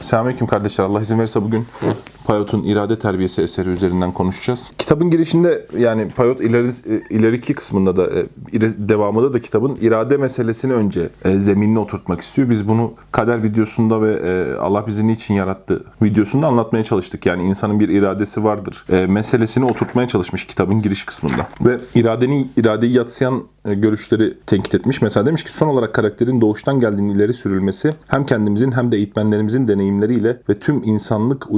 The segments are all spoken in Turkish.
Selamünaleyküm kardeşler. Allah izin verirse bugün Payot'un irade terbiyesi eseri üzerinden konuşacağız. Kitabın girişinde yani Payot ileri, e, ileriki kısmında da e, devamında da kitabın irade meselesini önce e, zeminine oturtmak istiyor. Biz bunu kader videosunda ve Allah bizi niçin yarattı videosunda anlatmaya çalıştık. Yani insanın bir iradesi vardır. Meselesini oturtmaya çalışmış kitabın giriş kısmında. Ve iradenin iradeyi yatsıyan görüşleri tenkit etmiş. Mesela demiş ki son olarak karakterin doğuştan geldiğini ileri sürülmesi hem kendimizin hem de eğitmenlerimizin deneyimleriyle ve tüm insanlık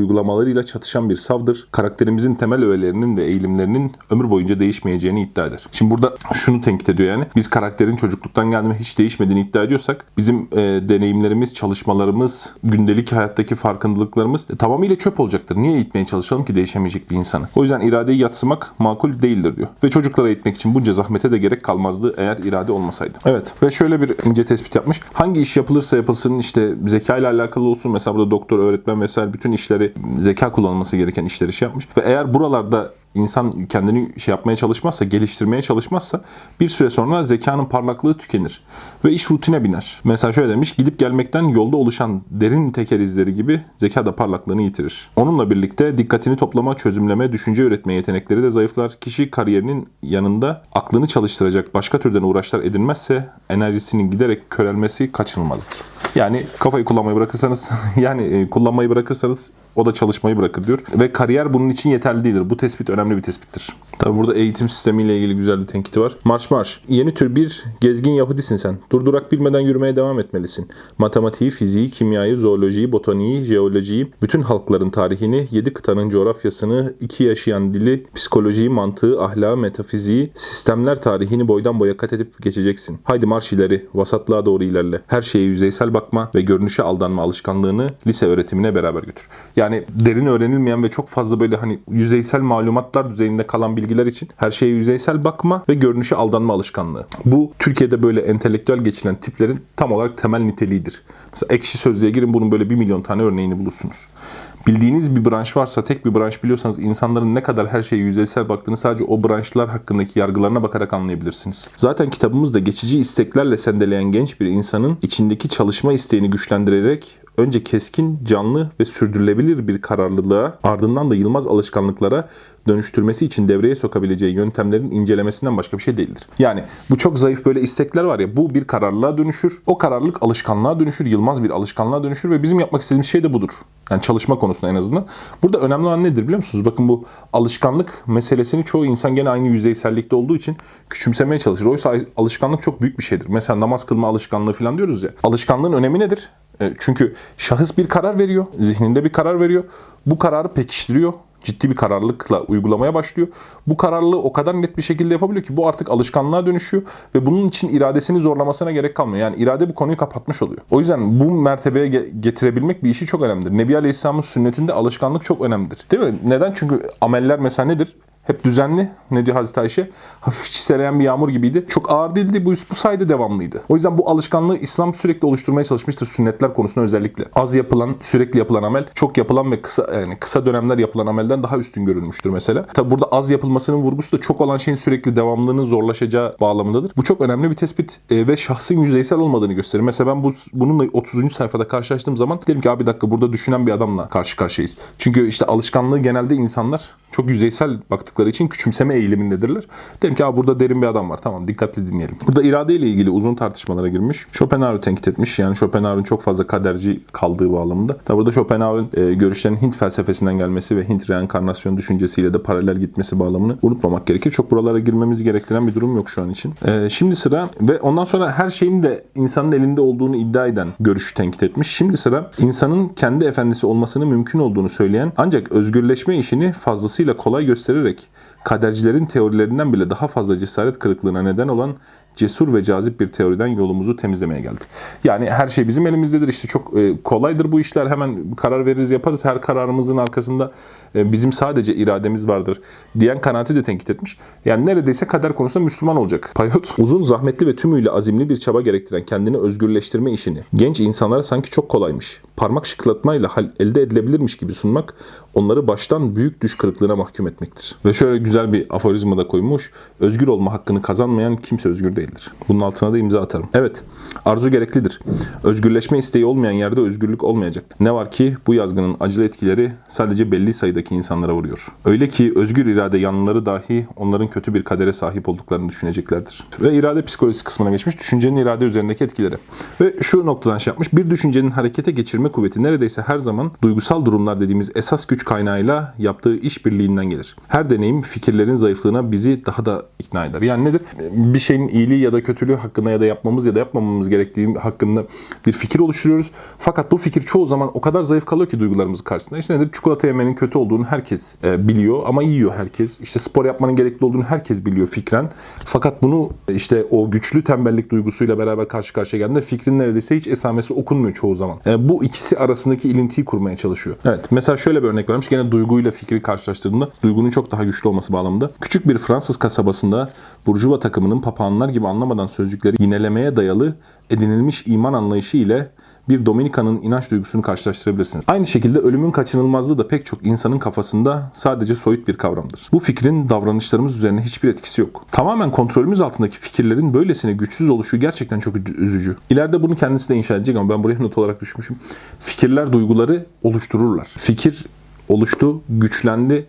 uygulamalarıyla çatışan bir savdır. Karakterimizin temel öğelerinin ve eğilimlerinin ömür boyunca değişmeyeceğini iddia eder. Şimdi burada şunu tenkit ediyor yani. Biz karakterin çocukluktan geldiğinde hiç değişmediğini iddia ediyorsak bizim e, deneyimlerimiz, çalışmalarımız, gündelik hayattaki farkındalıklarımız e, tamamıyla çöp olacaktır. Niye eğitmeye çalışalım ki değişemeyecek bir insanı? O yüzden iradeyi yatsımak makul değildir diyor. Ve çocuklara eğitmek için bunca zahmete de gerek kalmazdı eğer irade olmasaydı. Evet ve şöyle bir ince tespit yapmış. Hangi iş yapılırsa yapılsın işte zeka ile alakalı olsun mesela burada doktor, öğretmen vesaire bütün işleri zeka kullanılması gereken işleri şey yapmış. Ve eğer buralarda insan kendini şey yapmaya çalışmazsa, geliştirmeye çalışmazsa bir süre sonra zekanın parlaklığı tükenir ve iş rutine biner. Mesela şöyle demiş, gidip gelmekten yolda oluşan derin teker izleri gibi zeka da parlaklığını yitirir. Onunla birlikte dikkatini toplama, çözümleme, düşünce üretme yetenekleri de zayıflar. Kişi kariyerinin yanında aklını çalıştıracak başka türden uğraşlar edinmezse enerjisinin giderek körelmesi kaçınılmazdır. Yani kafayı kullanmayı bırakırsanız, yani e, kullanmayı bırakırsanız o da çalışmayı bırakır diyor. Ve kariyer bunun için yeterli değildir. Bu tespit önemli bir tespittir. Tabi burada eğitim sistemiyle ilgili güzel bir tenkiti var. Marş marş. Yeni tür bir gezgin Yahudisin sen. Durdurak bilmeden yürümeye devam etmelisin. Matematiği, fiziği, kimyayı, zoolojiyi, botaniği, jeolojiyi, bütün halkların tarihini, yedi kıtanın coğrafyasını, iki yaşayan dili, psikolojiyi, mantığı, ahlakı, metafiziği, sistemler tarihini boydan boya kat edip geçeceksin. Haydi marş ileri, vasatlığa doğru ilerle. Her şeye yüzeysel bakma ve görünüşe aldanma alışkanlığını lise öğretimine beraber götür. Yani derin öğrenilmeyen ve çok fazla böyle hani yüzeysel malumatlar düzeyinde kalan bilgiler için her şeye yüzeysel bakma ve görünüşe aldanma alışkanlığı. Bu Türkiye'de böyle entelektüel geçinen tiplerin tam olarak temel niteliğidir. Mesela ekşi sözlüğe girin bunun böyle bir milyon tane örneğini bulursunuz. Bildiğiniz bir branş varsa, tek bir branş biliyorsanız insanların ne kadar her şeye yüzeysel baktığını sadece o branşlar hakkındaki yargılarına bakarak anlayabilirsiniz. Zaten kitabımızda geçici isteklerle sendeleyen genç bir insanın içindeki çalışma isteğini güçlendirerek önce keskin, canlı ve sürdürülebilir bir kararlılığa, ardından da yılmaz alışkanlıklara dönüştürmesi için devreye sokabileceği yöntemlerin incelemesinden başka bir şey değildir. Yani bu çok zayıf böyle istekler var ya bu bir kararlılığa dönüşür. O kararlılık alışkanlığa dönüşür, yılmaz bir alışkanlığa dönüşür ve bizim yapmak istediğimiz şey de budur. Yani çalışma konusunda en azından. Burada önemli olan nedir biliyor musunuz? Bakın bu alışkanlık meselesini çoğu insan gene aynı yüzeysellikte olduğu için küçümsemeye çalışır. Oysa alışkanlık çok büyük bir şeydir. Mesela namaz kılma alışkanlığı falan diyoruz ya. Alışkanlığın önemi nedir? E, Çünkü şahıs bir karar veriyor, zihninde bir karar veriyor. Bu kararı pekiştiriyor. Ciddi bir kararlılıkla uygulamaya başlıyor. Bu kararlılığı o kadar net bir şekilde yapabiliyor ki bu artık alışkanlığa dönüşüyor ve bunun için iradesini zorlamasına gerek kalmıyor. Yani irade bu konuyu kapatmış oluyor. O yüzden bu mertebeye ge- getirebilmek bir işi çok önemlidir. Nebi Aleyhisselam'ın sünnetinde alışkanlık çok önemlidir. Değil mi? Neden? Çünkü ameller mesela nedir? Hep düzenli. Ne diyor Hazreti Ayşe? Hafif çiseleyen bir yağmur gibiydi. Çok ağır değildi. Bu, bu sayede devamlıydı. O yüzden bu alışkanlığı İslam sürekli oluşturmaya çalışmıştır sünnetler konusunda özellikle. Az yapılan, sürekli yapılan amel, çok yapılan ve kısa yani kısa dönemler yapılan amelden daha üstün görülmüştür mesela. Tabi burada az yapılmasının vurgusu da çok olan şeyin sürekli devamlılığının zorlaşacağı bağlamındadır. Bu çok önemli bir tespit e, ve şahsın yüzeysel olmadığını gösterir. Mesela ben bu bununla 30. sayfada karşılaştığım zaman dedim ki abi bir dakika burada düşünen bir adamla karşı karşıyayız. Çünkü işte alışkanlığı genelde insanlar çok yüzeysel baktıkları için küçümseme eğilimindedirler. Dedim ki burada derin bir adam var. Tamam dikkatli dinleyelim. Burada irade ile ilgili uzun tartışmalara girmiş. Schopenhauer'u tenkit etmiş. Yani Schopenhauer'un çok fazla kaderci kaldığı bağlamında. Tabi burada Schopenhauer'un e, görüşlerinin Hint felsefesinden gelmesi ve Hint reenkarnasyon düşüncesiyle de paralel gitmesi bağlamını unutmamak gerekir. Çok buralara girmemizi gerektiren bir durum yok şu an için. E, şimdi sıra ve ondan sonra her şeyin de insanın elinde olduğunu iddia eden görüşü tenkit etmiş. Şimdi sıra insanın kendi efendisi olmasının mümkün olduğunu söyleyen ancak özgürleşme işini fazlasıyla kolay göstererek kadercilerin teorilerinden bile daha fazla cesaret kırıklığına neden olan cesur ve cazip bir teoriden yolumuzu temizlemeye geldik. Yani her şey bizim elimizdedir işte çok e, kolaydır bu işler hemen karar veririz yaparız her kararımızın arkasında e, bizim sadece irademiz vardır diyen kanaati de tenkit etmiş. Yani neredeyse kader konusunda Müslüman olacak. Payot uzun zahmetli ve tümüyle azimli bir çaba gerektiren kendini özgürleştirme işini genç insanlara sanki çok kolaymış. Parmak şıklatmayla hal elde edilebilirmiş gibi sunmak onları baştan büyük düş kırıklığına mahkum etmektir. Ve şöyle güzel bir aforizma da koymuş. Özgür olma hakkını kazanmayan kimse özgür değil. Değildir. Bunun altına da imza atarım. Evet, arzu gereklidir. Özgürleşme isteği olmayan yerde özgürlük olmayacaktır. Ne var ki bu yazgının acılı etkileri sadece belli sayıdaki insanlara vuruyor. Öyle ki özgür irade yanlıları dahi onların kötü bir kadere sahip olduklarını düşüneceklerdir. Ve irade psikolojisi kısmına geçmiş. Düşüncenin irade üzerindeki etkileri. Ve şu noktadan şey yapmış. Bir düşüncenin harekete geçirme kuvveti neredeyse her zaman duygusal durumlar dediğimiz esas güç kaynağıyla yaptığı işbirliğinden gelir. Her deneyim fikirlerin zayıflığına bizi daha da ikna eder. Yani nedir? Bir şeyin iyiliği ya da kötülüğü hakkında ya da yapmamız ya da yapmamamız gerektiği hakkında bir fikir oluşturuyoruz. Fakat bu fikir çoğu zaman o kadar zayıf kalıyor ki duygularımız karşısında. İşte nedir? Çikolata yemenin kötü olduğunu herkes e, biliyor ama yiyor herkes. İşte spor yapmanın gerekli olduğunu herkes biliyor fikren. Fakat bunu işte o güçlü tembellik duygusuyla beraber karşı karşıya geldiğinde fikrin neredeyse hiç esamesi okunmuyor çoğu zaman. E, bu ikisi arasındaki ilintiyi kurmaya çalışıyor. Evet mesela şöyle bir örnek vermiş. Gene duyguyla fikri karşılaştırdığında duygunun çok daha güçlü olması bağlamında. Küçük bir Fransız kasabasında Burjuva takımının papağanlar gibi anlamadan sözcükleri yinelemeye dayalı edinilmiş iman anlayışı ile bir Dominika'nın inanç duygusunu karşılaştırabilirsiniz. Aynı şekilde ölümün kaçınılmazlığı da pek çok insanın kafasında sadece soyut bir kavramdır. Bu fikrin davranışlarımız üzerine hiçbir etkisi yok. Tamamen kontrolümüz altındaki fikirlerin böylesine güçsüz oluşu gerçekten çok üzücü. İleride bunu kendisi de inşa edecek ama ben buraya not olarak düşmüşüm. Fikirler duyguları oluştururlar. Fikir oluştu, güçlendi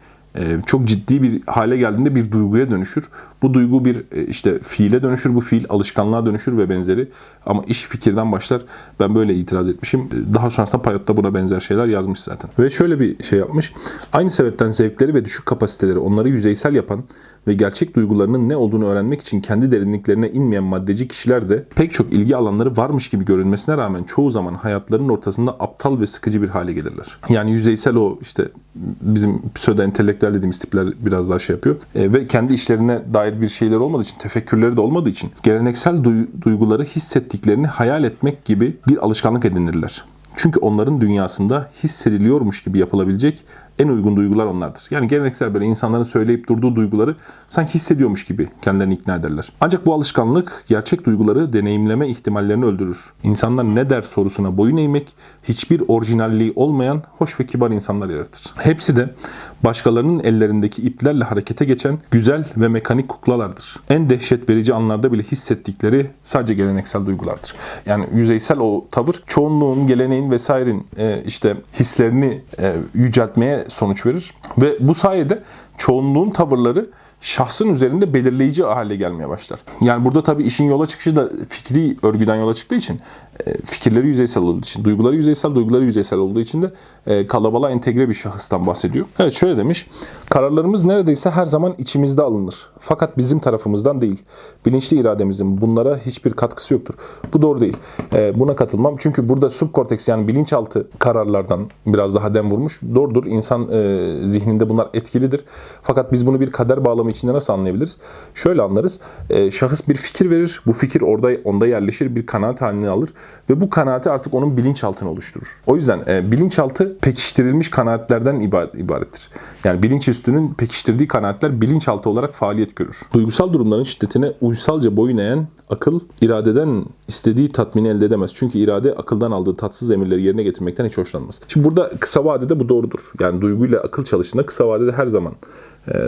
çok ciddi bir hale geldiğinde bir duyguya dönüşür. Bu duygu bir e, işte fiile dönüşür, bu fiil alışkanlığa dönüşür ve benzeri. Ama iş fikirden başlar. Ben böyle itiraz etmişim. E, daha sonrasında Payot da buna benzer şeyler yazmış zaten. Ve şöyle bir şey yapmış. Aynı sebepten zevkleri ve düşük kapasiteleri onları yüzeysel yapan ve gerçek duygularının ne olduğunu öğrenmek için kendi derinliklerine inmeyen maddeci kişiler de pek çok ilgi alanları varmış gibi görünmesine rağmen çoğu zaman hayatlarının ortasında aptal ve sıkıcı bir hale gelirler. Yani yüzeysel o işte bizim pseudo entelektüel dediğimiz tipler biraz daha şey yapıyor. E, ve kendi işlerine dair bir şeyler olmadığı için, tefekkürleri de olmadığı için geleneksel duyguları hissettiklerini hayal etmek gibi bir alışkanlık edinirler. Çünkü onların dünyasında hissediliyormuş gibi yapılabilecek en uygun duygular onlardır. Yani geleneksel böyle insanların söyleyip durduğu duyguları sanki hissediyormuş gibi kendilerini ikna ederler. Ancak bu alışkanlık gerçek duyguları deneyimleme ihtimallerini öldürür. İnsanlar ne der sorusuna boyun eğmek hiçbir orijinalliği olmayan hoş ve kibar insanlar yaratır. Hepsi de başkalarının ellerindeki iplerle harekete geçen güzel ve mekanik kuklalardır. En dehşet verici anlarda bile hissettikleri sadece geleneksel duygulardır. Yani yüzeysel o tavır çoğunluğun, geleneğin vesairenin e, işte hislerini e, yüceltmeye sonuç verir. Ve bu sayede çoğunluğun tavırları şahsın üzerinde belirleyici hale gelmeye başlar. Yani burada tabii işin yola çıkışı da fikri örgüden yola çıktığı için fikirleri yüzeysel olduğu için, duyguları yüzeysel, duyguları yüzeysel olduğu için de e, kalabalığa entegre bir şahıstan bahsediyor. Evet şöyle demiş, kararlarımız neredeyse her zaman içimizde alınır. Fakat bizim tarafımızdan değil. Bilinçli irademizin bunlara hiçbir katkısı yoktur. Bu doğru değil. E, buna katılmam. Çünkü burada subkorteks yani bilinçaltı kararlardan biraz daha dem vurmuş. Doğrudur. İnsan zihninde bunlar etkilidir. Fakat biz bunu bir kader bağlamı içinde nasıl anlayabiliriz? Şöyle anlarız. Şahıs bir fikir verir. Bu fikir orada onda yerleşir. Bir kanaat halini alır ve bu kanaati artık onun bilinçaltını oluşturur. O yüzden e, bilinçaltı pekiştirilmiş kanaatlerden ibarettir. Yani bilinç üstünün pekiştirdiği kanaatler bilinçaltı olarak faaliyet görür. Duygusal durumların şiddetine uysalca boyun eğen akıl iradeden istediği tatmini elde edemez. Çünkü irade akıldan aldığı tatsız emirleri yerine getirmekten hiç hoşlanmaz. Şimdi burada kısa vadede bu doğrudur. Yani duyguyla akıl çalıştığında kısa vadede her zaman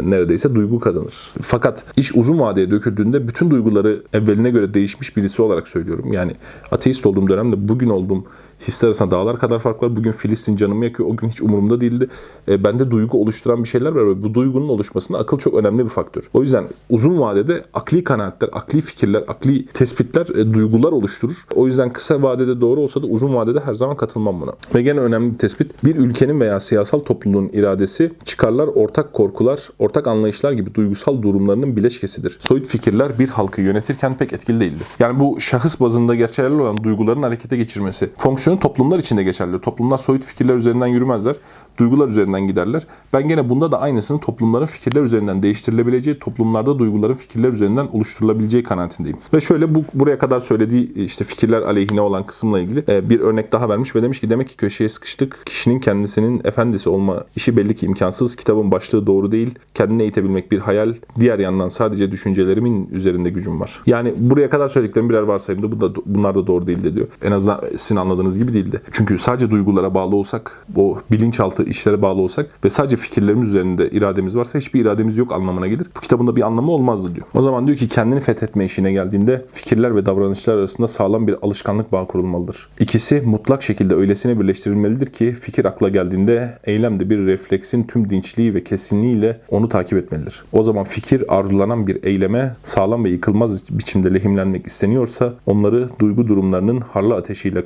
neredeyse duygu kazanır. Fakat iş uzun vadeye döküldüğünde bütün duyguları evveline göre değişmiş birisi olarak söylüyorum. Yani ateist olduğum dönemde bugün olduğum hisler arasında dağlar kadar fark var. Bugün Filistin canımı yakıyor. O gün hiç umurumda değildi. E, bende duygu oluşturan bir şeyler var bu duygunun oluşmasında akıl çok önemli bir faktör. O yüzden uzun vadede akli kanaatler, akli fikirler, akli tespitler e, duygular oluşturur. O yüzden kısa vadede doğru olsa da uzun vadede her zaman katılmam buna. Ve gene önemli bir tespit. Bir ülkenin veya siyasal topluluğun iradesi çıkarlar, ortak korkular, ortak anlayışlar gibi duygusal durumlarının bileşkesidir. Soyut fikirler bir halkı yönetirken pek etkili değildi. Yani bu şahıs bazında geçerli olan duyguların harekete geçirmesi, fonksiyon fonksiyonu toplumlar içinde geçerli. Toplumlar soyut fikirler üzerinden yürümezler duygular üzerinden giderler. Ben gene bunda da aynısını toplumların fikirler üzerinden değiştirilebileceği, toplumlarda duyguların fikirler üzerinden oluşturulabileceği kanaatindeyim. Ve şöyle bu buraya kadar söylediği işte fikirler aleyhine olan kısımla ilgili e, bir örnek daha vermiş ve demiş ki demek ki köşeye sıkıştık. Kişinin kendisinin efendisi olma işi belli ki imkansız. Kitabın başlığı doğru değil. Kendine eğitebilmek bir hayal. Diğer yandan sadece düşüncelerimin üzerinde gücüm var. Yani buraya kadar söylediklerim birer varsayımda bu da, bunlar da doğru değil de diyor. En azından sizin anladığınız gibi değildi. Çünkü sadece duygulara bağlı olsak, o bilinçaltı işlere bağlı olsak ve sadece fikirlerimiz üzerinde irademiz varsa hiçbir irademiz yok anlamına gelir. Bu kitabın da bir anlamı olmazdı diyor. O zaman diyor ki kendini fethetme işine geldiğinde fikirler ve davranışlar arasında sağlam bir alışkanlık bağı kurulmalıdır. İkisi mutlak şekilde öylesine birleştirilmelidir ki fikir akla geldiğinde eylem de bir refleksin tüm dinçliği ve kesinliğiyle onu takip etmelidir. O zaman fikir arzulanan bir eyleme sağlam ve yıkılmaz biçimde lehimlenmek isteniyorsa onları duygu durumlarının harlı ateşiyle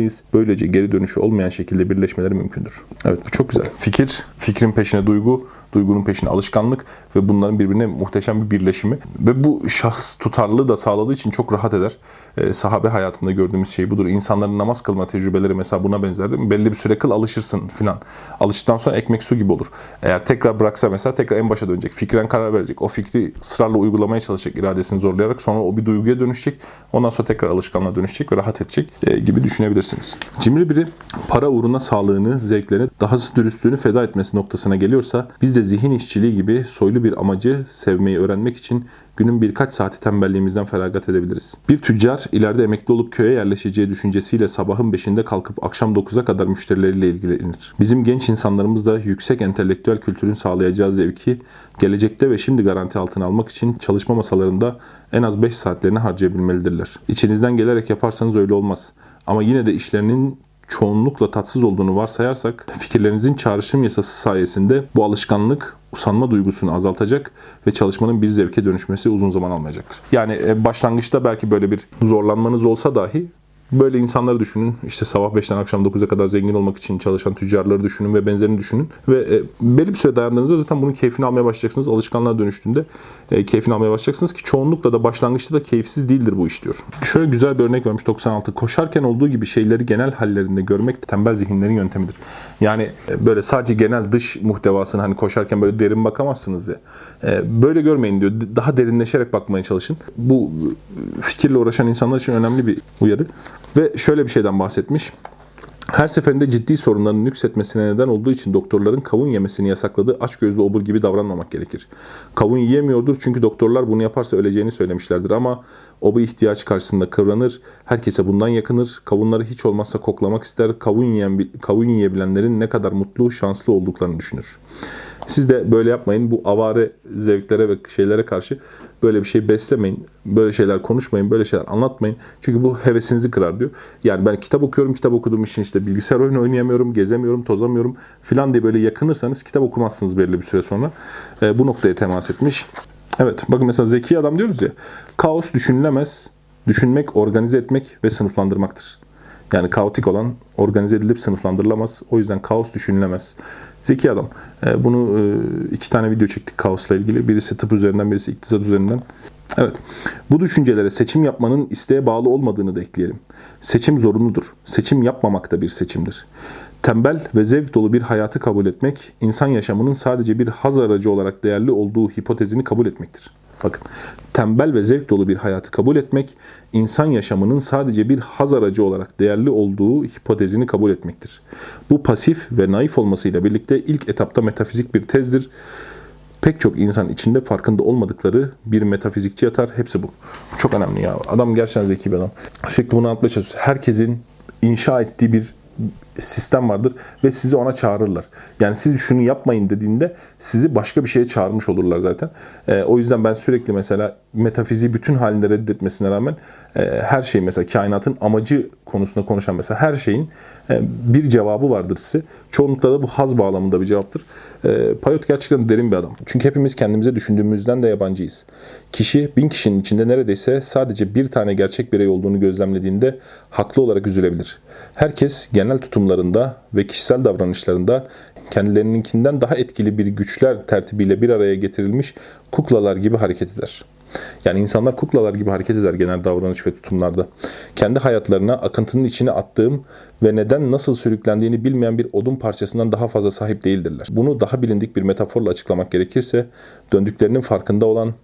kaynaştırmalıyız. Böylece geri dönüşü olmayan şekilde birleşmeleri mümkündür. Evet bu çok güzel. Fikir, fikrin peşine duygu, duygunun peşine alışkanlık ve bunların birbirine muhteşem bir birleşimi. Ve bu şahs tutarlılığı da sağladığı için çok rahat eder. Ee, sahabe hayatında gördüğümüz şey budur. İnsanların namaz kılma tecrübeleri mesela buna benzer değil mi? Belli bir süre kıl alışırsın filan. Alıştıktan sonra ekmek su gibi olur. Eğer tekrar bıraksa mesela tekrar en başa dönecek. Fikren karar verecek. O fikri ısrarla uygulamaya çalışacak iradesini zorlayarak. Sonra o bir duyguya dönüşecek. Ondan sonra tekrar alışkanlığa dönüşecek ve rahat edecek e, gibi düşünebilirsiniz. Cimri biri para uğruna sağlığını, zevklerini, dahası dürüstlüğünü feda etmesi noktasına geliyorsa biz de zihin işçiliği gibi soylu bir amacı sevmeyi öğrenmek için günün birkaç saati tembelliğimizden feragat edebiliriz. Bir tüccar ileride emekli olup köye yerleşeceği düşüncesiyle sabahın 5'inde kalkıp akşam 9'a kadar müşterileriyle ilgilenir. Bizim genç insanlarımız da yüksek entelektüel kültürün sağlayacağı zevki gelecekte ve şimdi garanti altına almak için çalışma masalarında en az 5 saatlerini harcayabilmelidirler. İçinizden gelerek yaparsanız öyle olmaz. Ama yine de işlerinin çoğunlukla tatsız olduğunu varsayarsak fikirlerinizin çağrışım yasası sayesinde bu alışkanlık usanma duygusunu azaltacak ve çalışmanın bir zevke dönüşmesi uzun zaman almayacaktır. Yani e, başlangıçta belki böyle bir zorlanmanız olsa dahi Böyle insanları düşünün. İşte sabah 5'ten akşam 9'a kadar zengin olmak için çalışan tüccarları düşünün ve benzerini düşünün. Ve e, belli bir süre dayandığınızda zaten bunun keyfini almaya başlayacaksınız. Alışkanlığa dönüştüğünde e, keyfini almaya başlayacaksınız ki çoğunlukla da başlangıçta da keyifsiz değildir bu iş diyor. Şöyle güzel bir örnek vermiş 96. Koşarken olduğu gibi şeyleri genel hallerinde görmek tembel zihinlerin yöntemidir. Yani e, böyle sadece genel dış muhtevasını hani koşarken böyle derin bakamazsınız ya. E, böyle görmeyin diyor. Daha derinleşerek bakmaya çalışın. Bu e, fikirle uğraşan insanlar için önemli bir uyarı. Ve şöyle bir şeyden bahsetmiş. Her seferinde ciddi sorunların nüksetmesine neden olduğu için doktorların kavun yemesini yasakladığı açgözlü obur gibi davranmamak gerekir. Kavun yiyemiyordur çünkü doktorlar bunu yaparsa öleceğini söylemişlerdir ama o bu ihtiyaç karşısında kıvranır, herkese bundan yakınır, kavunları hiç olmazsa koklamak ister, kavun, yiyen, kavun yiyebilenlerin ne kadar mutlu, şanslı olduklarını düşünür. Siz de böyle yapmayın. Bu avare zevklere ve şeylere karşı böyle bir şey beslemeyin. Böyle şeyler konuşmayın, böyle şeyler anlatmayın. Çünkü bu hevesinizi kırar diyor. Yani ben kitap okuyorum, kitap okuduğum için işte bilgisayar oyunu oynayamıyorum, gezemiyorum, tozamıyorum filan diye böyle yakınırsanız kitap okumazsınız belli bir süre sonra. E, bu noktaya temas etmiş. Evet bakın mesela zeki adam diyoruz ya. Kaos düşünülemez. Düşünmek, organize etmek ve sınıflandırmaktır. Yani kaotik olan organize edilip sınıflandırılamaz. O yüzden kaos düşünülemez. Zeki adam. E, bunu e, iki tane video çektik kaosla ilgili. Birisi tıp üzerinden, birisi iktisat üzerinden. Evet. Bu düşüncelere seçim yapmanın isteğe bağlı olmadığını da ekleyelim. Seçim zorunludur. Seçim yapmamak da bir seçimdir. Tembel ve zevk dolu bir hayatı kabul etmek, insan yaşamının sadece bir haz aracı olarak değerli olduğu hipotezini kabul etmektir. Bakın, tembel ve zevk dolu bir hayatı kabul etmek, insan yaşamının sadece bir haz aracı olarak değerli olduğu hipotezini kabul etmektir. Bu pasif ve naif olmasıyla birlikte ilk etapta metafizik bir tezdir. Pek çok insan içinde farkında olmadıkları bir metafizikçi yatar. Hepsi bu. Çok önemli ya. Adam gerçekten zeki bir adam. Sürekli bunu anlatmaya çalışıyor. Herkesin inşa ettiği bir sistem vardır ve sizi ona çağırırlar. Yani siz şunu yapmayın dediğinde sizi başka bir şeye çağırmış olurlar zaten. E, o yüzden ben sürekli mesela metafiziği bütün halinde reddetmesine rağmen e, her şey mesela kainatın amacı konusunda konuşan mesela her şeyin e, bir cevabı vardır size. Çoğunlukla da bu haz bağlamında bir cevaptır. E, Payot gerçekten derin bir adam. Çünkü hepimiz kendimize düşündüğümüzden de yabancıyız. Kişi bin kişinin içinde neredeyse sadece bir tane gerçek birey olduğunu gözlemlediğinde haklı olarak üzülebilir. Herkes genel tutumlarında ve kişisel davranışlarında kendilerininkinden daha etkili bir güçler tertibiyle bir araya getirilmiş kuklalar gibi hareket eder. Yani insanlar kuklalar gibi hareket eder genel davranış ve tutumlarda. Kendi hayatlarına akıntının içine attığım ve neden nasıl sürüklendiğini bilmeyen bir odun parçasından daha fazla sahip değildirler. Bunu daha bilindik bir metaforla açıklamak gerekirse döndüklerinin farkında olan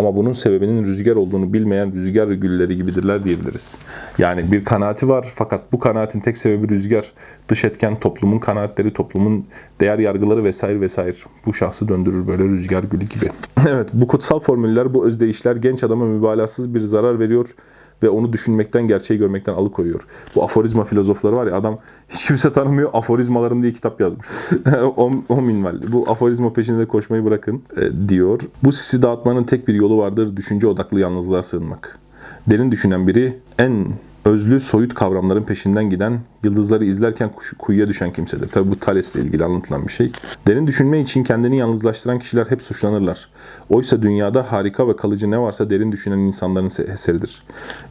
ama bunun sebebinin rüzgar olduğunu bilmeyen rüzgar gülleri gibidirler diyebiliriz. Yani bir kanaati var fakat bu kanaatin tek sebebi rüzgar. Dış etken toplumun kanaatleri, toplumun değer yargıları vesaire vesaire. Bu şahsı döndürür böyle rüzgar gülü gibi. evet bu kutsal formüller, bu özdeyişler genç adama mübalağasız bir zarar veriyor ve onu düşünmekten, gerçeği görmekten alıkoyuyor. Bu aforizma filozofları var ya adam hiç kimse tanımıyor aforizmalarım diye kitap yazmış. o, o minval. Bu aforizma peşinde koşmayı bırakın e, diyor. Bu sisi dağıtmanın tek bir yolu vardır. Düşünce odaklı yalnızlığa sığınmak. Derin düşünen biri en özlü soyut kavramların peşinden giden, yıldızları izlerken kuyuya düşen kimsedir. Tabi bu Thales'le ilgili anlatılan bir şey. Derin düşünme için kendini yalnızlaştıran kişiler hep suçlanırlar. Oysa dünyada harika ve kalıcı ne varsa derin düşünen insanların se- eseridir.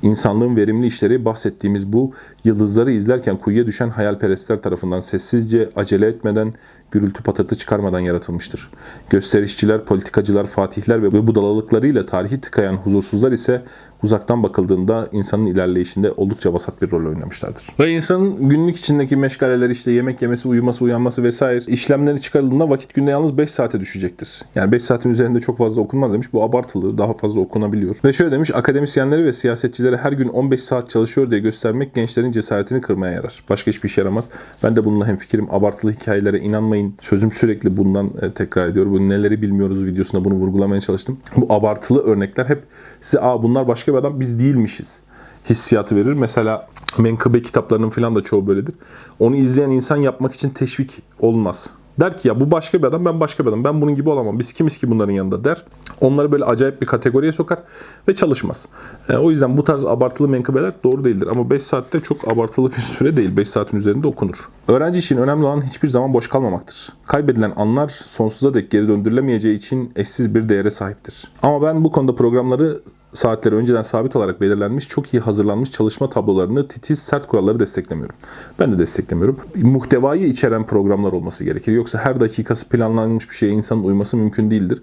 İnsanlığın verimli işleri bahsettiğimiz bu yıldızları izlerken kuyuya düşen hayalperestler tarafından sessizce, acele etmeden, gürültü patırtı çıkarmadan yaratılmıştır. Gösterişçiler, politikacılar, fatihler ve budalalıklarıyla tarihi tıkayan huzursuzlar ise uzaktan bakıldığında insanın ilerleyişinde oldukça vasat bir rol oynamışlardır. Ve insanın günlük içindeki meşgaleler işte yemek yemesi, uyuması, uyanması vesaire işlemleri çıkarıldığında vakit günde yalnız 5 saate düşecektir. Yani 5 saatin üzerinde çok fazla okunmaz demiş. Bu abartılı, daha fazla okunabiliyor. Ve şöyle demiş, akademisyenleri ve siyasetçilere her gün 15 saat çalışıyor diye göstermek gençlerin cesaretini kırmaya yarar. Başka hiçbir işe yaramaz. Ben de bununla hemfikirim. Abartılı hikayelere inanmayın. Sözüm sürekli bundan e, tekrar ediyor. Bu neleri bilmiyoruz videosunda bunu vurgulamaya çalıştım. Bu abartılı örnekler hep size aa bunlar başka bir adam biz değilmişiz hissiyatı verir. Mesela menkıbe kitaplarının falan da çoğu böyledir. Onu izleyen insan yapmak için teşvik olmaz. Der ki ya bu başka bir adam ben başka bir adam. Ben bunun gibi olamam. Biz kimiz ki bunların yanında der. Onları böyle acayip bir kategoriye sokar ve çalışmaz. E, o yüzden bu tarz abartılı menkıbeler doğru değildir. Ama 5 saatte çok abartılı bir süre değil. 5 saatin üzerinde okunur. Öğrenci için önemli olan hiçbir zaman boş kalmamaktır. Kaybedilen anlar sonsuza dek geri döndürülemeyeceği için eşsiz bir değere sahiptir. Ama ben bu konuda programları saatleri önceden sabit olarak belirlenmiş, çok iyi hazırlanmış çalışma tablolarını, titiz, sert kuralları desteklemiyorum. Ben de desteklemiyorum. Muhtevayı içeren programlar olması gerekir. Yoksa her dakikası planlanmış bir şeye insanın uyması mümkün değildir.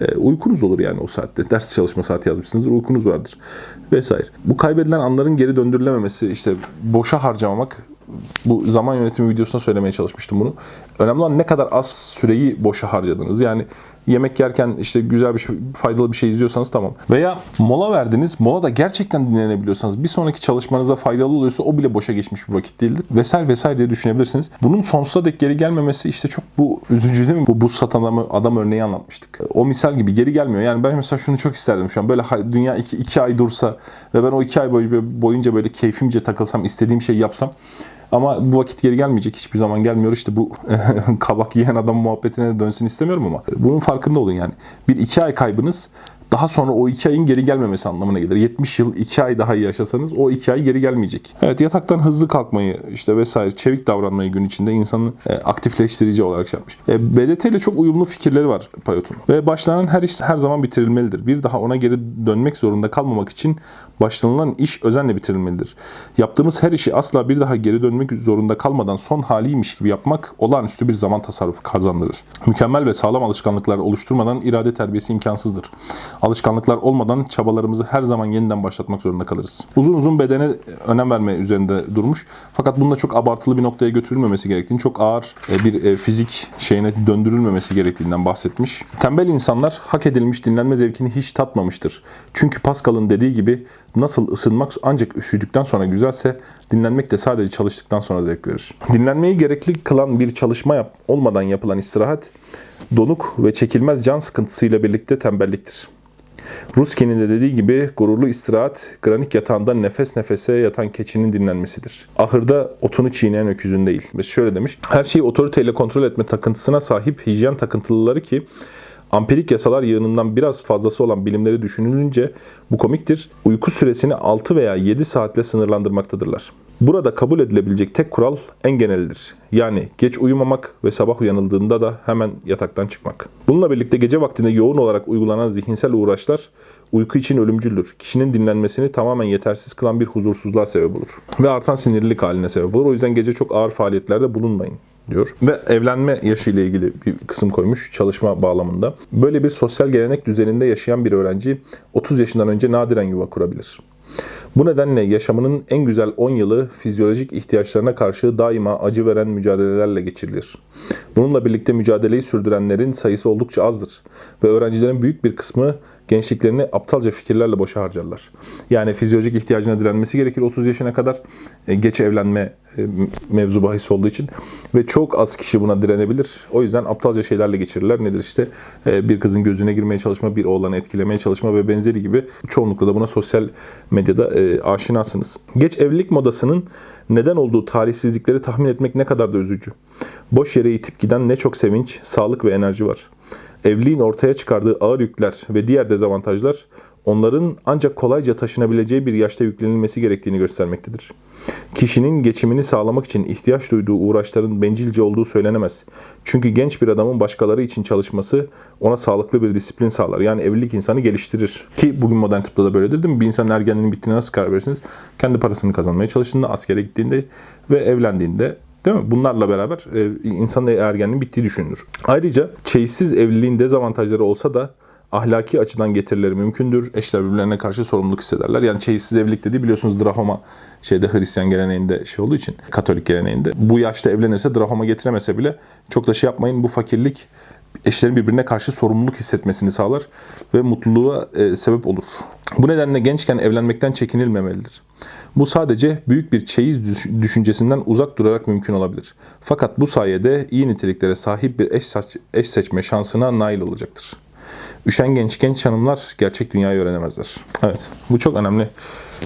E, uykunuz olur yani o saatte. Ders çalışma saati yazmışsınızdır, uykunuz vardır. Vesaire. Bu kaybedilen anların geri döndürülememesi, işte boşa harcamamak, bu zaman yönetimi videosunda söylemeye çalışmıştım bunu. Önemli olan ne kadar az süreyi boşa harcadınız. Yani yemek yerken işte güzel bir şey, faydalı bir şey izliyorsanız tamam. Veya mola verdiniz. Mola da gerçekten dinlenebiliyorsanız bir sonraki çalışmanıza faydalı oluyorsa o bile boşa geçmiş bir vakit değildir. Vesaire vesaire diye düşünebilirsiniz. Bunun sonsuza dek geri gelmemesi işte çok bu üzücü değil mi? Bu buz satan adamı, adam örneği anlatmıştık. O misal gibi geri gelmiyor. Yani ben mesela şunu çok isterdim şu an. Böyle dünya iki, iki ay dursa ve ben o iki ay boy- boyunca böyle keyfimce takılsam, istediğim şeyi yapsam ama bu vakit geri gelmeyecek. Hiçbir zaman gelmiyor. İşte bu kabak yiyen adam muhabbetine de dönsün istemiyorum ama bunun farkında olun yani. Bir iki ay kaybınız daha sonra o iki ayın geri gelmemesi anlamına gelir. 70 yıl iki ay daha yaşasanız o iki ay geri gelmeyecek. Evet yataktan hızlı kalkmayı işte vesaire çevik davranmayı gün içinde insanı e, aktifleştirici olarak şey yapmış. E, BDT ile çok uyumlu fikirleri var Payot'un. Ve başlanan her iş her zaman bitirilmelidir. Bir daha ona geri dönmek zorunda kalmamak için başlanılan iş özenle bitirilmelidir. Yaptığımız her işi asla bir daha geri dönmek zorunda kalmadan son haliymiş gibi yapmak olağanüstü bir zaman tasarrufu kazandırır. Mükemmel ve sağlam alışkanlıklar oluşturmadan irade terbiyesi imkansızdır. Alışkanlıklar olmadan çabalarımızı her zaman yeniden başlatmak zorunda kalırız. Uzun uzun bedene önem verme üzerinde durmuş. Fakat bunda çok abartılı bir noktaya götürülmemesi gerektiğini, çok ağır e, bir e, fizik şeyine döndürülmemesi gerektiğinden bahsetmiş. Tembel insanlar hak edilmiş dinlenme zevkini hiç tatmamıştır. Çünkü Pascal'ın dediği gibi nasıl ısınmak ancak üşüdükten sonra güzelse dinlenmek de sadece çalıştıktan sonra zevk verir. Dinlenmeyi gerekli kılan bir çalışma yap olmadan yapılan istirahat donuk ve çekilmez can sıkıntısıyla birlikte tembelliktir. Ruskin'in de dediği gibi gururlu istirahat, granik yatağında nefes nefese yatan keçinin dinlenmesidir. Ahırda otunu çiğneyen öküzün değil. Ve şöyle demiş, her şeyi otoriteyle kontrol etme takıntısına sahip hijyen takıntılıları ki Ampirik yasalar yığınından biraz fazlası olan bilimleri düşünülünce bu komiktir. Uyku süresini 6 veya 7 saatle sınırlandırmaktadırlar. Burada kabul edilebilecek tek kural en genelidir. Yani geç uyumamak ve sabah uyanıldığında da hemen yataktan çıkmak. Bununla birlikte gece vaktinde yoğun olarak uygulanan zihinsel uğraşlar uyku için ölümcüldür. Kişinin dinlenmesini tamamen yetersiz kılan bir huzursuzluğa sebep olur. Ve artan sinirlilik haline sebep olur. O yüzden gece çok ağır faaliyetlerde bulunmayın diyor. Ve evlenme yaşı ile ilgili bir kısım koymuş çalışma bağlamında. Böyle bir sosyal gelenek düzeninde yaşayan bir öğrenci 30 yaşından önce nadiren yuva kurabilir. Bu nedenle yaşamının en güzel 10 yılı fizyolojik ihtiyaçlarına karşı daima acı veren mücadelelerle geçirilir. Bununla birlikte mücadeleyi sürdürenlerin sayısı oldukça azdır ve öğrencilerin büyük bir kısmı gençliklerini aptalca fikirlerle boşa harcarlar. Yani fizyolojik ihtiyacına direnmesi gerekir 30 yaşına kadar e, geç evlenme e, mevzu bahis olduğu için ve çok az kişi buna direnebilir. O yüzden aptalca şeylerle geçirirler. Nedir işte e, bir kızın gözüne girmeye çalışma, bir oğlanı etkilemeye çalışma ve benzeri gibi çoğunlukla da buna sosyal medyada e, aşinasınız. Geç evlilik modasının neden olduğu talihsizlikleri tahmin etmek ne kadar da üzücü. Boş yere itip giden ne çok sevinç, sağlık ve enerji var. Evliliğin ortaya çıkardığı ağır yükler ve diğer dezavantajlar onların ancak kolayca taşınabileceği bir yaşta yüklenilmesi gerektiğini göstermektedir. Kişinin geçimini sağlamak için ihtiyaç duyduğu uğraşların bencilce olduğu söylenemez. Çünkü genç bir adamın başkaları için çalışması ona sağlıklı bir disiplin sağlar. Yani evlilik insanı geliştirir. Ki bugün modern tıpta da böyledir değil mi? Bir insanın ergenliğinin bittiğine nasıl karar verirsiniz? Kendi parasını kazanmaya çalıştığında, askere gittiğinde ve evlendiğinde Değil mi? Bunlarla beraber e, insanın ergenliğinin bittiği düşünülür. Ayrıca çeyizsiz evliliğin dezavantajları olsa da ahlaki açıdan getirileri mümkündür. Eşler birbirlerine karşı sorumluluk hissederler. Yani çeyizsiz evlilik dediği biliyorsunuz drahoma şeyde Hristiyan geleneğinde şey olduğu için Katolik geleneğinde bu yaşta evlenirse drahoma getiremese bile çok da şey yapmayın bu fakirlik eşlerin birbirine karşı sorumluluk hissetmesini sağlar ve mutluluğa e, sebep olur. Bu nedenle gençken evlenmekten çekinilmemelidir. Bu sadece büyük bir çeyiz düşüncesinden uzak durarak mümkün olabilir. Fakat bu sayede iyi niteliklere sahip bir eş, seç eş seçme şansına nail olacaktır. Üşen genç hanımlar gerçek dünyayı öğrenemezler. Evet bu çok önemli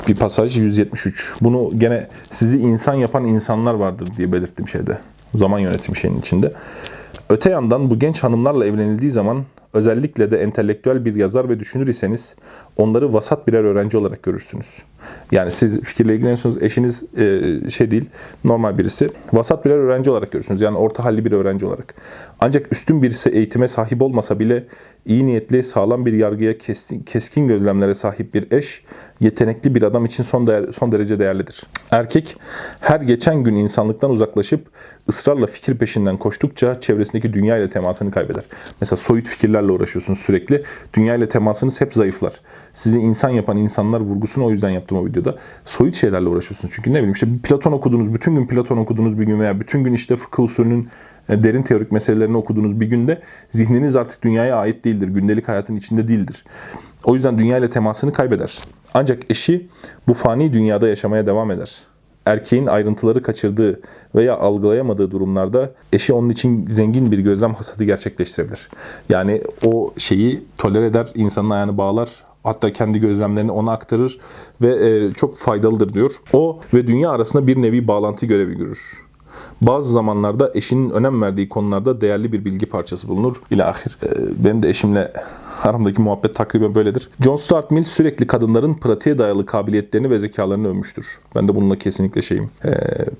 bir pasaj 173. Bunu gene sizi insan yapan insanlar vardır diye belirttim şeyde. Zaman yönetimi şeyinin içinde. Öte yandan bu genç hanımlarla evlenildiği zaman özellikle de entelektüel bir yazar ve düşünür iseniz onları vasat birer öğrenci olarak görürsünüz. Yani siz fikirle ilgileniyorsunuz, eşiniz e, şey değil, normal birisi. Vasat birer öğrenci olarak görürsünüz. Yani orta halli bir öğrenci olarak. Ancak üstün birisi eğitime sahip olmasa bile iyi niyetli, sağlam bir yargıya, keskin, keskin gözlemlere sahip bir eş, yetenekli bir adam için son, değer, son derece değerlidir. Erkek her geçen gün insanlıktan uzaklaşıp ısrarla fikir peşinden koştukça çevresindeki dünya ile temasını kaybeder. Mesela soyut fikirlerle uğraşıyorsunuz sürekli. Dünya ile temasınız hep zayıflar. Sizi insan yapan insanlar vurgusunu o yüzden yaptım o videoda. Soyut şeylerle uğraşıyorsunuz. Çünkü ne bileyim işte Platon okudunuz, bütün gün Platon okudunuz bir gün veya bütün gün işte fıkıh usulünün e, derin teorik meselelerini okuduğunuz bir günde zihniniz artık dünyaya ait değildir. Gündelik hayatın içinde değildir. O yüzden dünya ile temasını kaybeder. Ancak eşi bu fani dünyada yaşamaya devam eder. Erkeğin ayrıntıları kaçırdığı veya algılayamadığı durumlarda eşi onun için zengin bir gözlem hasadı gerçekleştirebilir. Yani o şeyi toler eder, insanın ayağını bağlar, hatta kendi gözlemlerini ona aktarır ve e, çok faydalıdır diyor. O ve dünya arasında bir nevi bağlantı görevi görür. Bazı zamanlarda eşinin önem verdiği konularda değerli bir bilgi parçası bulunur. İla ahir. E, benim de eşimle aramdaki muhabbet takriben böyledir. John Stuart Mill sürekli kadınların pratiğe dayalı kabiliyetlerini ve zekalarını övmüştür. Ben de bununla kesinlikle şeyim. E,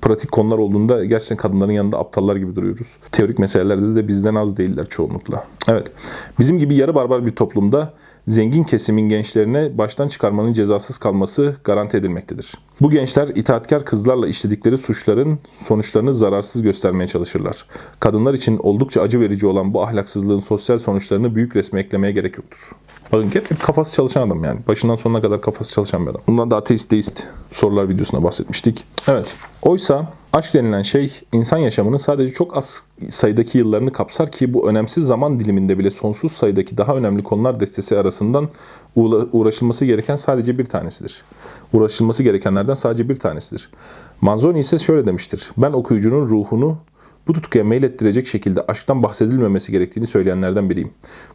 pratik konular olduğunda gerçekten kadınların yanında aptallar gibi duruyoruz. Teorik meselelerde de bizden az değiller çoğunlukla. Evet. Bizim gibi yarı barbar bir toplumda zengin kesimin gençlerine baştan çıkarmanın cezasız kalması garanti edilmektedir. Bu gençler itaatkar kızlarla işledikleri suçların sonuçlarını zararsız göstermeye çalışırlar. Kadınlar için oldukça acı verici olan bu ahlaksızlığın sosyal sonuçlarını büyük resme eklemeye gerek yoktur. Bakın hep kafası çalışan adam yani. Başından sonuna kadar kafası çalışan bir adam. Bundan da ateist deist sorular videosuna bahsetmiştik. Evet. Oysa aşk denilen şey insan yaşamının sadece çok az sayıdaki yıllarını kapsar ki bu önemsiz zaman diliminde bile sonsuz sayıdaki daha önemli konular destesi arasından uğraşılması gereken sadece bir tanesidir. Uğraşılması gerekenlerden sadece bir tanesidir. Manzoni ise şöyle demiştir. Ben okuyucunun ruhunu bu tutkuya meylettirecek şekilde aşktan bahsedilmemesi gerektiğini söyleyenlerden biriyim.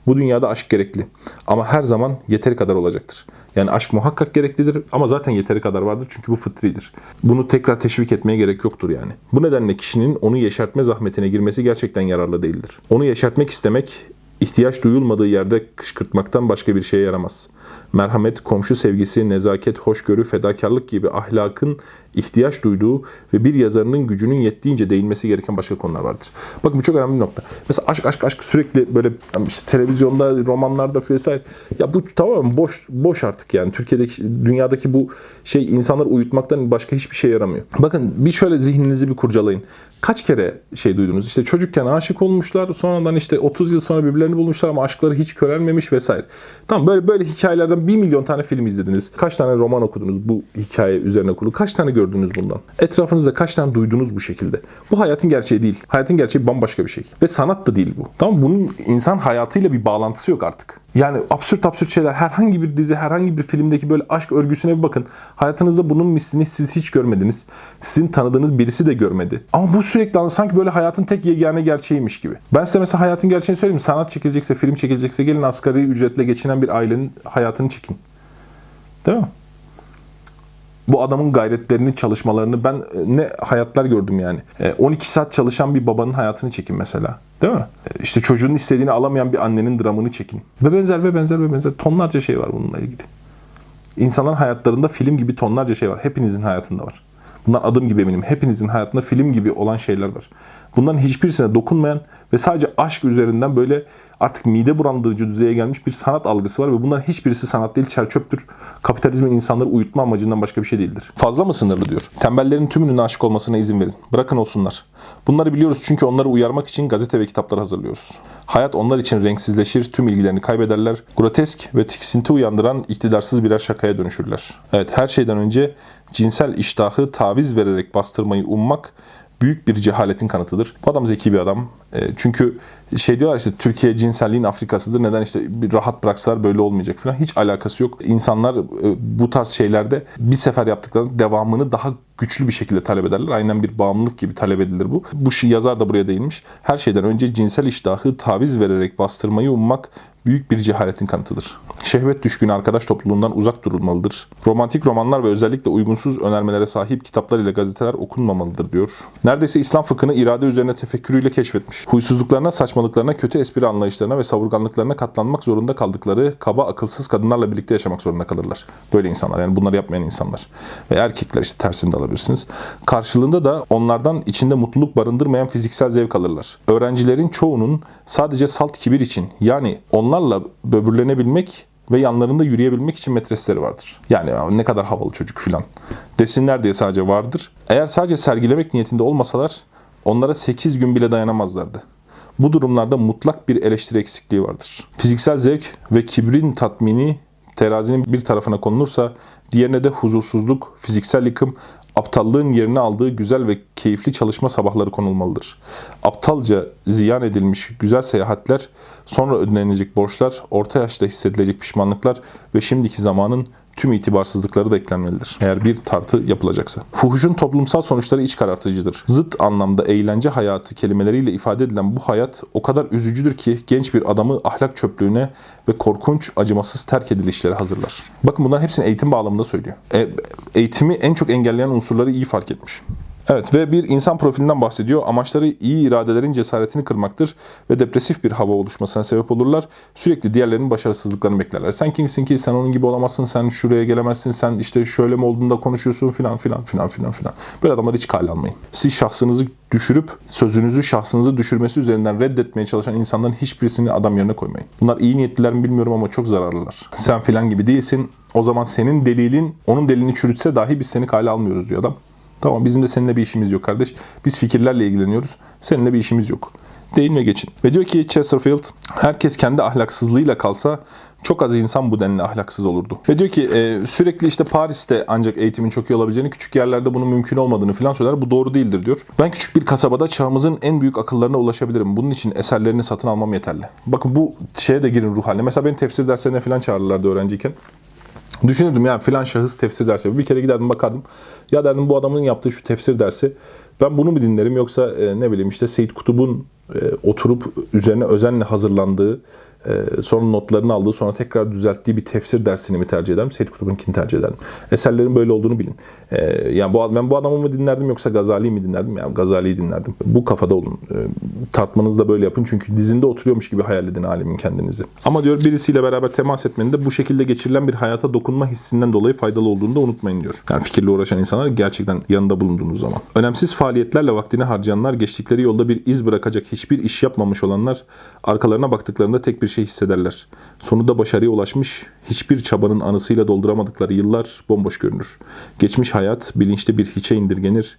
Bu dünyada aşk gerekli ama her zaman yeteri kadar olacaktır. Yani aşk muhakkak gereklidir ama zaten yeteri kadar vardır çünkü bu fıtridir. Bunu tekrar teşvik etmeye gerek yoktur yani. Bu nedenle kişinin onu yeşertme zahmetine girmesi gerçekten yararlı değildir. Onu yeşertmek istemek ihtiyaç duyulmadığı yerde kışkırtmaktan başka bir şeye yaramaz merhamet, komşu sevgisi, nezaket, hoşgörü, fedakarlık gibi ahlakın ihtiyaç duyduğu ve bir yazarının gücünün yettiğince değinmesi gereken başka konular vardır. Bakın bu çok önemli bir nokta. Mesela aşk aşk aşk sürekli böyle işte televizyonda, romanlarda vesaire. Ya bu tamamen boş boş artık yani. Türkiye'deki, dünyadaki bu şey insanlar uyutmaktan başka hiçbir şey yaramıyor. Bakın bir şöyle zihninizi bir kurcalayın. Kaç kere şey duydunuz? İşte çocukken aşık olmuşlar, sonradan işte 30 yıl sonra birbirlerini bulmuşlar ama aşkları hiç körelmemiş vesaire. Tamam böyle böyle hikayelerden 1 milyon tane film izlediniz. Kaç tane roman okudunuz bu hikaye üzerine kurulu? Kaç tane gördünüz bundan? Etrafınızda kaç tane duydunuz bu şekilde? Bu hayatın gerçeği değil. Hayatın gerçeği bambaşka bir şey. Ve sanat da değil bu. Tamam bunun insan hayatıyla bir bağlantısı yok artık. Yani absürt absürt şeyler herhangi bir dizi, herhangi bir filmdeki böyle aşk örgüsüne bir bakın. Hayatınızda bunun mislini siz hiç görmediniz. Sizin tanıdığınız birisi de görmedi. Ama bu sürekli sanki böyle hayatın tek yegane gerçeğiymiş gibi. Ben size mesela hayatın gerçeğini söyleyeyim. Sanat çekilecekse, film çekilecekse gelin asgari ücretle geçinen bir ailenin hayatını çekin. Değil mi? Bu adamın gayretlerini, çalışmalarını ben e, ne hayatlar gördüm yani. E, 12 saat çalışan bir babanın hayatını çekin mesela. Değil mi? E, İşte çocuğun istediğini alamayan bir annenin dramını çekin. Ve benzer ve benzer ve benzer tonlarca şey var bununla ilgili. İnsanların hayatlarında film gibi tonlarca şey var. Hepinizin hayatında var. Bundan adım gibi eminim. Hepinizin hayatında film gibi olan şeyler var. Bunların hiçbirisine dokunmayan ve sadece aşk üzerinden böyle artık mide bulandırıcı düzeye gelmiş bir sanat algısı var ve bunların hiçbirisi sanat değil, çerçöptür. Kapitalizmin insanları uyutma amacından başka bir şey değildir. Fazla mı sınırlı diyor. Tembellerin tümünün aşık olmasına izin verin. Bırakın olsunlar. Bunları biliyoruz çünkü onları uyarmak için gazete ve kitaplar hazırlıyoruz. Hayat onlar için renksizleşir, tüm ilgilerini kaybederler. Grotesk ve tiksinti uyandıran iktidarsız birer şakaya dönüşürler. Evet her şeyden önce cinsel iştahı taviz vererek bastırmayı ummak büyük bir cehaletin kanıtıdır. Bu adam zeki bir adam. E, çünkü şey diyorlar işte Türkiye cinselliğin Afrikasıdır. Neden işte bir rahat bıraksalar böyle olmayacak falan. Hiç alakası yok. İnsanlar e, bu tarz şeylerde bir sefer yaptıklarında devamını daha güçlü bir şekilde talep ederler. Aynen bir bağımlılık gibi talep edilir bu. Bu yazar da buraya değinmiş. Her şeyden önce cinsel iştahı taviz vererek bastırmayı ummak büyük bir cehaletin kanıtıdır. Şehvet düşkünü arkadaş topluluğundan uzak durulmalıdır. Romantik romanlar ve özellikle uygunsuz önermelere sahip kitaplar ile gazeteler okunmamalıdır diyor. Neredeyse İslam fıkhını irade üzerine tefekkürüyle keşfetmiş. Huysuzluklarına, saçmalıklarına, kötü espri anlayışlarına ve savurganlıklarına katlanmak zorunda kaldıkları kaba, akılsız kadınlarla birlikte yaşamak zorunda kalırlar. Böyle insanlar yani bunları yapmayan insanlar. Ve erkekler işte tersini de alabilirsiniz. Karşılığında da onlardan içinde mutluluk barındırmayan fiziksel zevk alırlar. Öğrencilerin çoğunun sadece salt kibir için yani onlarla böbürlenebilmek ve yanlarında yürüyebilmek için metresleri vardır. Yani ne kadar havalı çocuk filan desinler diye sadece vardır. Eğer sadece sergilemek niyetinde olmasalar onlara 8 gün bile dayanamazlardı. Bu durumlarda mutlak bir eleştiri eksikliği vardır. Fiziksel zevk ve kibrin tatmini terazinin bir tarafına konulursa diğerine de huzursuzluk, fiziksel yıkım, aptallığın yerini aldığı güzel ve keyifli çalışma sabahları konulmalıdır. Aptalca ziyan edilmiş güzel seyahatler, sonra ödenecek borçlar, orta yaşta hissedilecek pişmanlıklar ve şimdiki zamanın tüm itibarsızlıkları da eklenmelidir. Eğer bir tartı yapılacaksa. Fuhuşun toplumsal sonuçları iç karartıcıdır. Zıt anlamda eğlence hayatı kelimeleriyle ifade edilen bu hayat o kadar üzücüdür ki genç bir adamı ahlak çöplüğüne ve korkunç acımasız terk edilişlere hazırlar. Bakın bunların hepsini eğitim bağlamında söylüyor. E, eğitimi en çok engelleyen unsurları iyi fark etmiş. Evet ve bir insan profilinden bahsediyor. Amaçları iyi iradelerin cesaretini kırmaktır ve depresif bir hava oluşmasına sebep olurlar. Sürekli diğerlerinin başarısızlıklarını beklerler. Sen kimsin ki sen onun gibi olamazsın, sen şuraya gelemezsin, sen işte şöyle mi olduğunda konuşuyorsun filan filan filan filan filan. Böyle adamları hiç kale almayın. Siz şahsınızı düşürüp sözünüzü şahsınızı düşürmesi üzerinden reddetmeye çalışan insanların hiçbirisini adam yerine koymayın. Bunlar iyi niyetliler mi bilmiyorum ama çok zararlılar. Sen filan gibi değilsin. O zaman senin delilin onun delilini çürütse dahi biz seni kale almıyoruz diyor adam. Tamam bizim de seninle bir işimiz yok kardeş. Biz fikirlerle ilgileniyoruz. Seninle bir işimiz yok. Değil mi geçin? Ve diyor ki Chesterfield, herkes kendi ahlaksızlığıyla kalsa çok az insan bu denli ahlaksız olurdu. Ve diyor ki e, sürekli işte Paris'te ancak eğitimin çok iyi olabileceğini, küçük yerlerde bunun mümkün olmadığını falan söyler. Bu doğru değildir diyor. Ben küçük bir kasabada çağımızın en büyük akıllarına ulaşabilirim. Bunun için eserlerini satın almam yeterli. Bakın bu şeye de girin ruh haline. Mesela beni tefsir derslerine falan çağırırlardı öğrenciyken. Düşünürdüm ya filan şahıs tefsir dersi. Bir kere giderdim bakardım. Ya derdim bu adamın yaptığı şu tefsir dersi. Ben bunu mu dinlerim yoksa e, ne bileyim işte Seyit Kutub'un e, oturup üzerine özenle hazırlandığı e, sonra notlarını aldığı sonra tekrar düzelttiği bir tefsir dersini mi tercih ederim? Seyit Kutub'unkini tercih ederim. Eserlerin böyle olduğunu bilin. E, yani bu, ben bu adamı mı dinlerdim yoksa Gazali'yi mi dinlerdim? Yani Gazali'yi dinlerdim. Bu kafada olun. E, tartmanızı da böyle yapın çünkü dizinde oturuyormuş gibi hayal edin alimin kendinizi. Ama diyor birisiyle beraber temas etmenin de bu şekilde geçirilen bir hayata dokunma hissinden dolayı faydalı olduğunu da unutmayın diyor. Yani fikirle uğraşan insanlar gerçekten yanında bulunduğunuz zaman. Önemsiz faaliyetlerle vaktini harcayanlar, geçtikleri yolda bir iz bırakacak hiçbir iş yapmamış olanlar arkalarına baktıklarında tek bir şey hissederler. Sonunda başarıya ulaşmış, hiçbir çabanın anısıyla dolduramadıkları yıllar bomboş görünür. Geçmiş hayat bilinçli bir hiçe indirgenir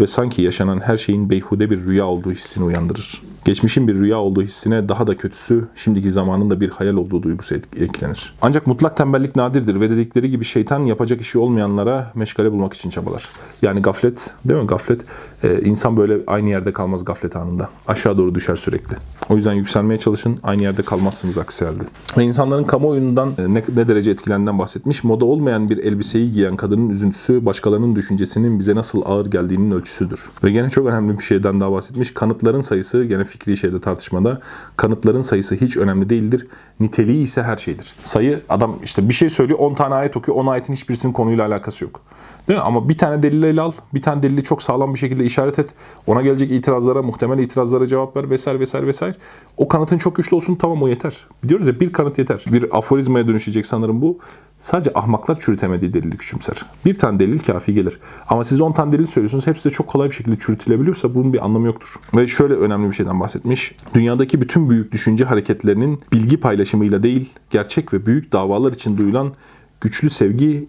ve sanki yaşanan her şeyin beyhude bir rüya olduğu hissini uyandırır. Geçmişin bir rüya olduğu hissine daha da kötüsü şimdiki zamanın da bir hayal olduğu duygusu eklenir. Ancak mutlak tembellik nadirdir ve dedikleri gibi şeytan yapacak işi olmayanlara meşgale bulmak için çabalar. Yani gaflet, değil mi gaflet? Ee, insan böyle aynı yerde kalmaz gaflet anında. Aşağı doğru düşer sürekli. O yüzden yükselmeye çalışın. Aynı yerde kalmazsınız aksi halde. Ve insanların kamuoyundan ne, ne derece etkilendiğinden bahsetmiş. Moda olmayan bir elbiseyi giyen kadının üzüntüsü başkalarının düşüncesinin bize nasıl ağır geldiğinin ölçüsüdür. Ve gene çok önemli bir şeyden daha bahsetmiş. Kanıtların sayısı gene fikri şeyde tartışmada kanıtların sayısı hiç önemli değildir. Niteliği ise her şeydir. Sayı adam işte bir şey söylüyor 10 tane ayet okuyor. 10 ayetin hiçbirisinin konuyla alakası yok. Değil mi? Ama bir tane delil ele al. Bir tane delili çok sağlam bir şekilde işaret et. Ona gelecek itirazlara, muhtemel itirazlara cevap ver vesaire vesaire vesaire. O kanıtın çok güçlü olsun tamam o yeter. Diyoruz ya bir kanıt yeter. Bir aforizmaya dönüşecek sanırım bu. Sadece ahmaklar çürütemediği delili küçümser. Bir tane delil kafi gelir. Ama siz 10 tane delil söylüyorsunuz. Hepsi de çok kolay bir şekilde çürütülebiliyorsa bunun bir anlamı yoktur. Ve şöyle önemli bir şeyden bahsetmiş. Dünyadaki bütün büyük düşünce hareketlerinin bilgi paylaşımıyla değil, gerçek ve büyük davalar için duyulan güçlü sevgi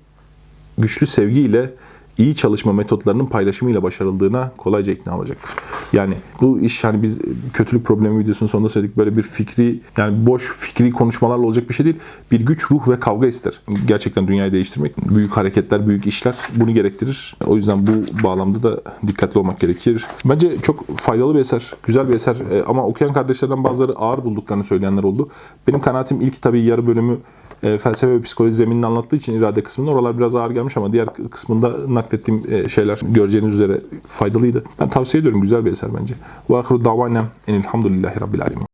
güçlü sevgiyle iyi çalışma metotlarının paylaşımıyla başarıldığına kolayca ikna olacaktır. Yani bu iş hani biz kötülük problemi videosunun sonunda söyledik böyle bir fikri yani boş fikri konuşmalarla olacak bir şey değil. Bir güç, ruh ve kavga ister. Gerçekten dünyayı değiştirmek, büyük hareketler, büyük işler bunu gerektirir. O yüzden bu bağlamda da dikkatli olmak gerekir. Bence çok faydalı bir eser, güzel bir eser E, ama okuyan kardeşlerden bazıları ağır bulduklarını söyleyenler oldu. Benim kanaatim ilk tabii yarı bölümü e, felsefe ve psikoloji zeminini anlattığı için irade kısmında oralar biraz ağır gelmiş ama diğer kısmında naklettiğim e, şeyler göreceğiniz üzere faydalıydı. Ben tavsiye ediyorum. Güzel bir eser bence. Ve ahiru davanem enilhamdülillahi rabbil alemin.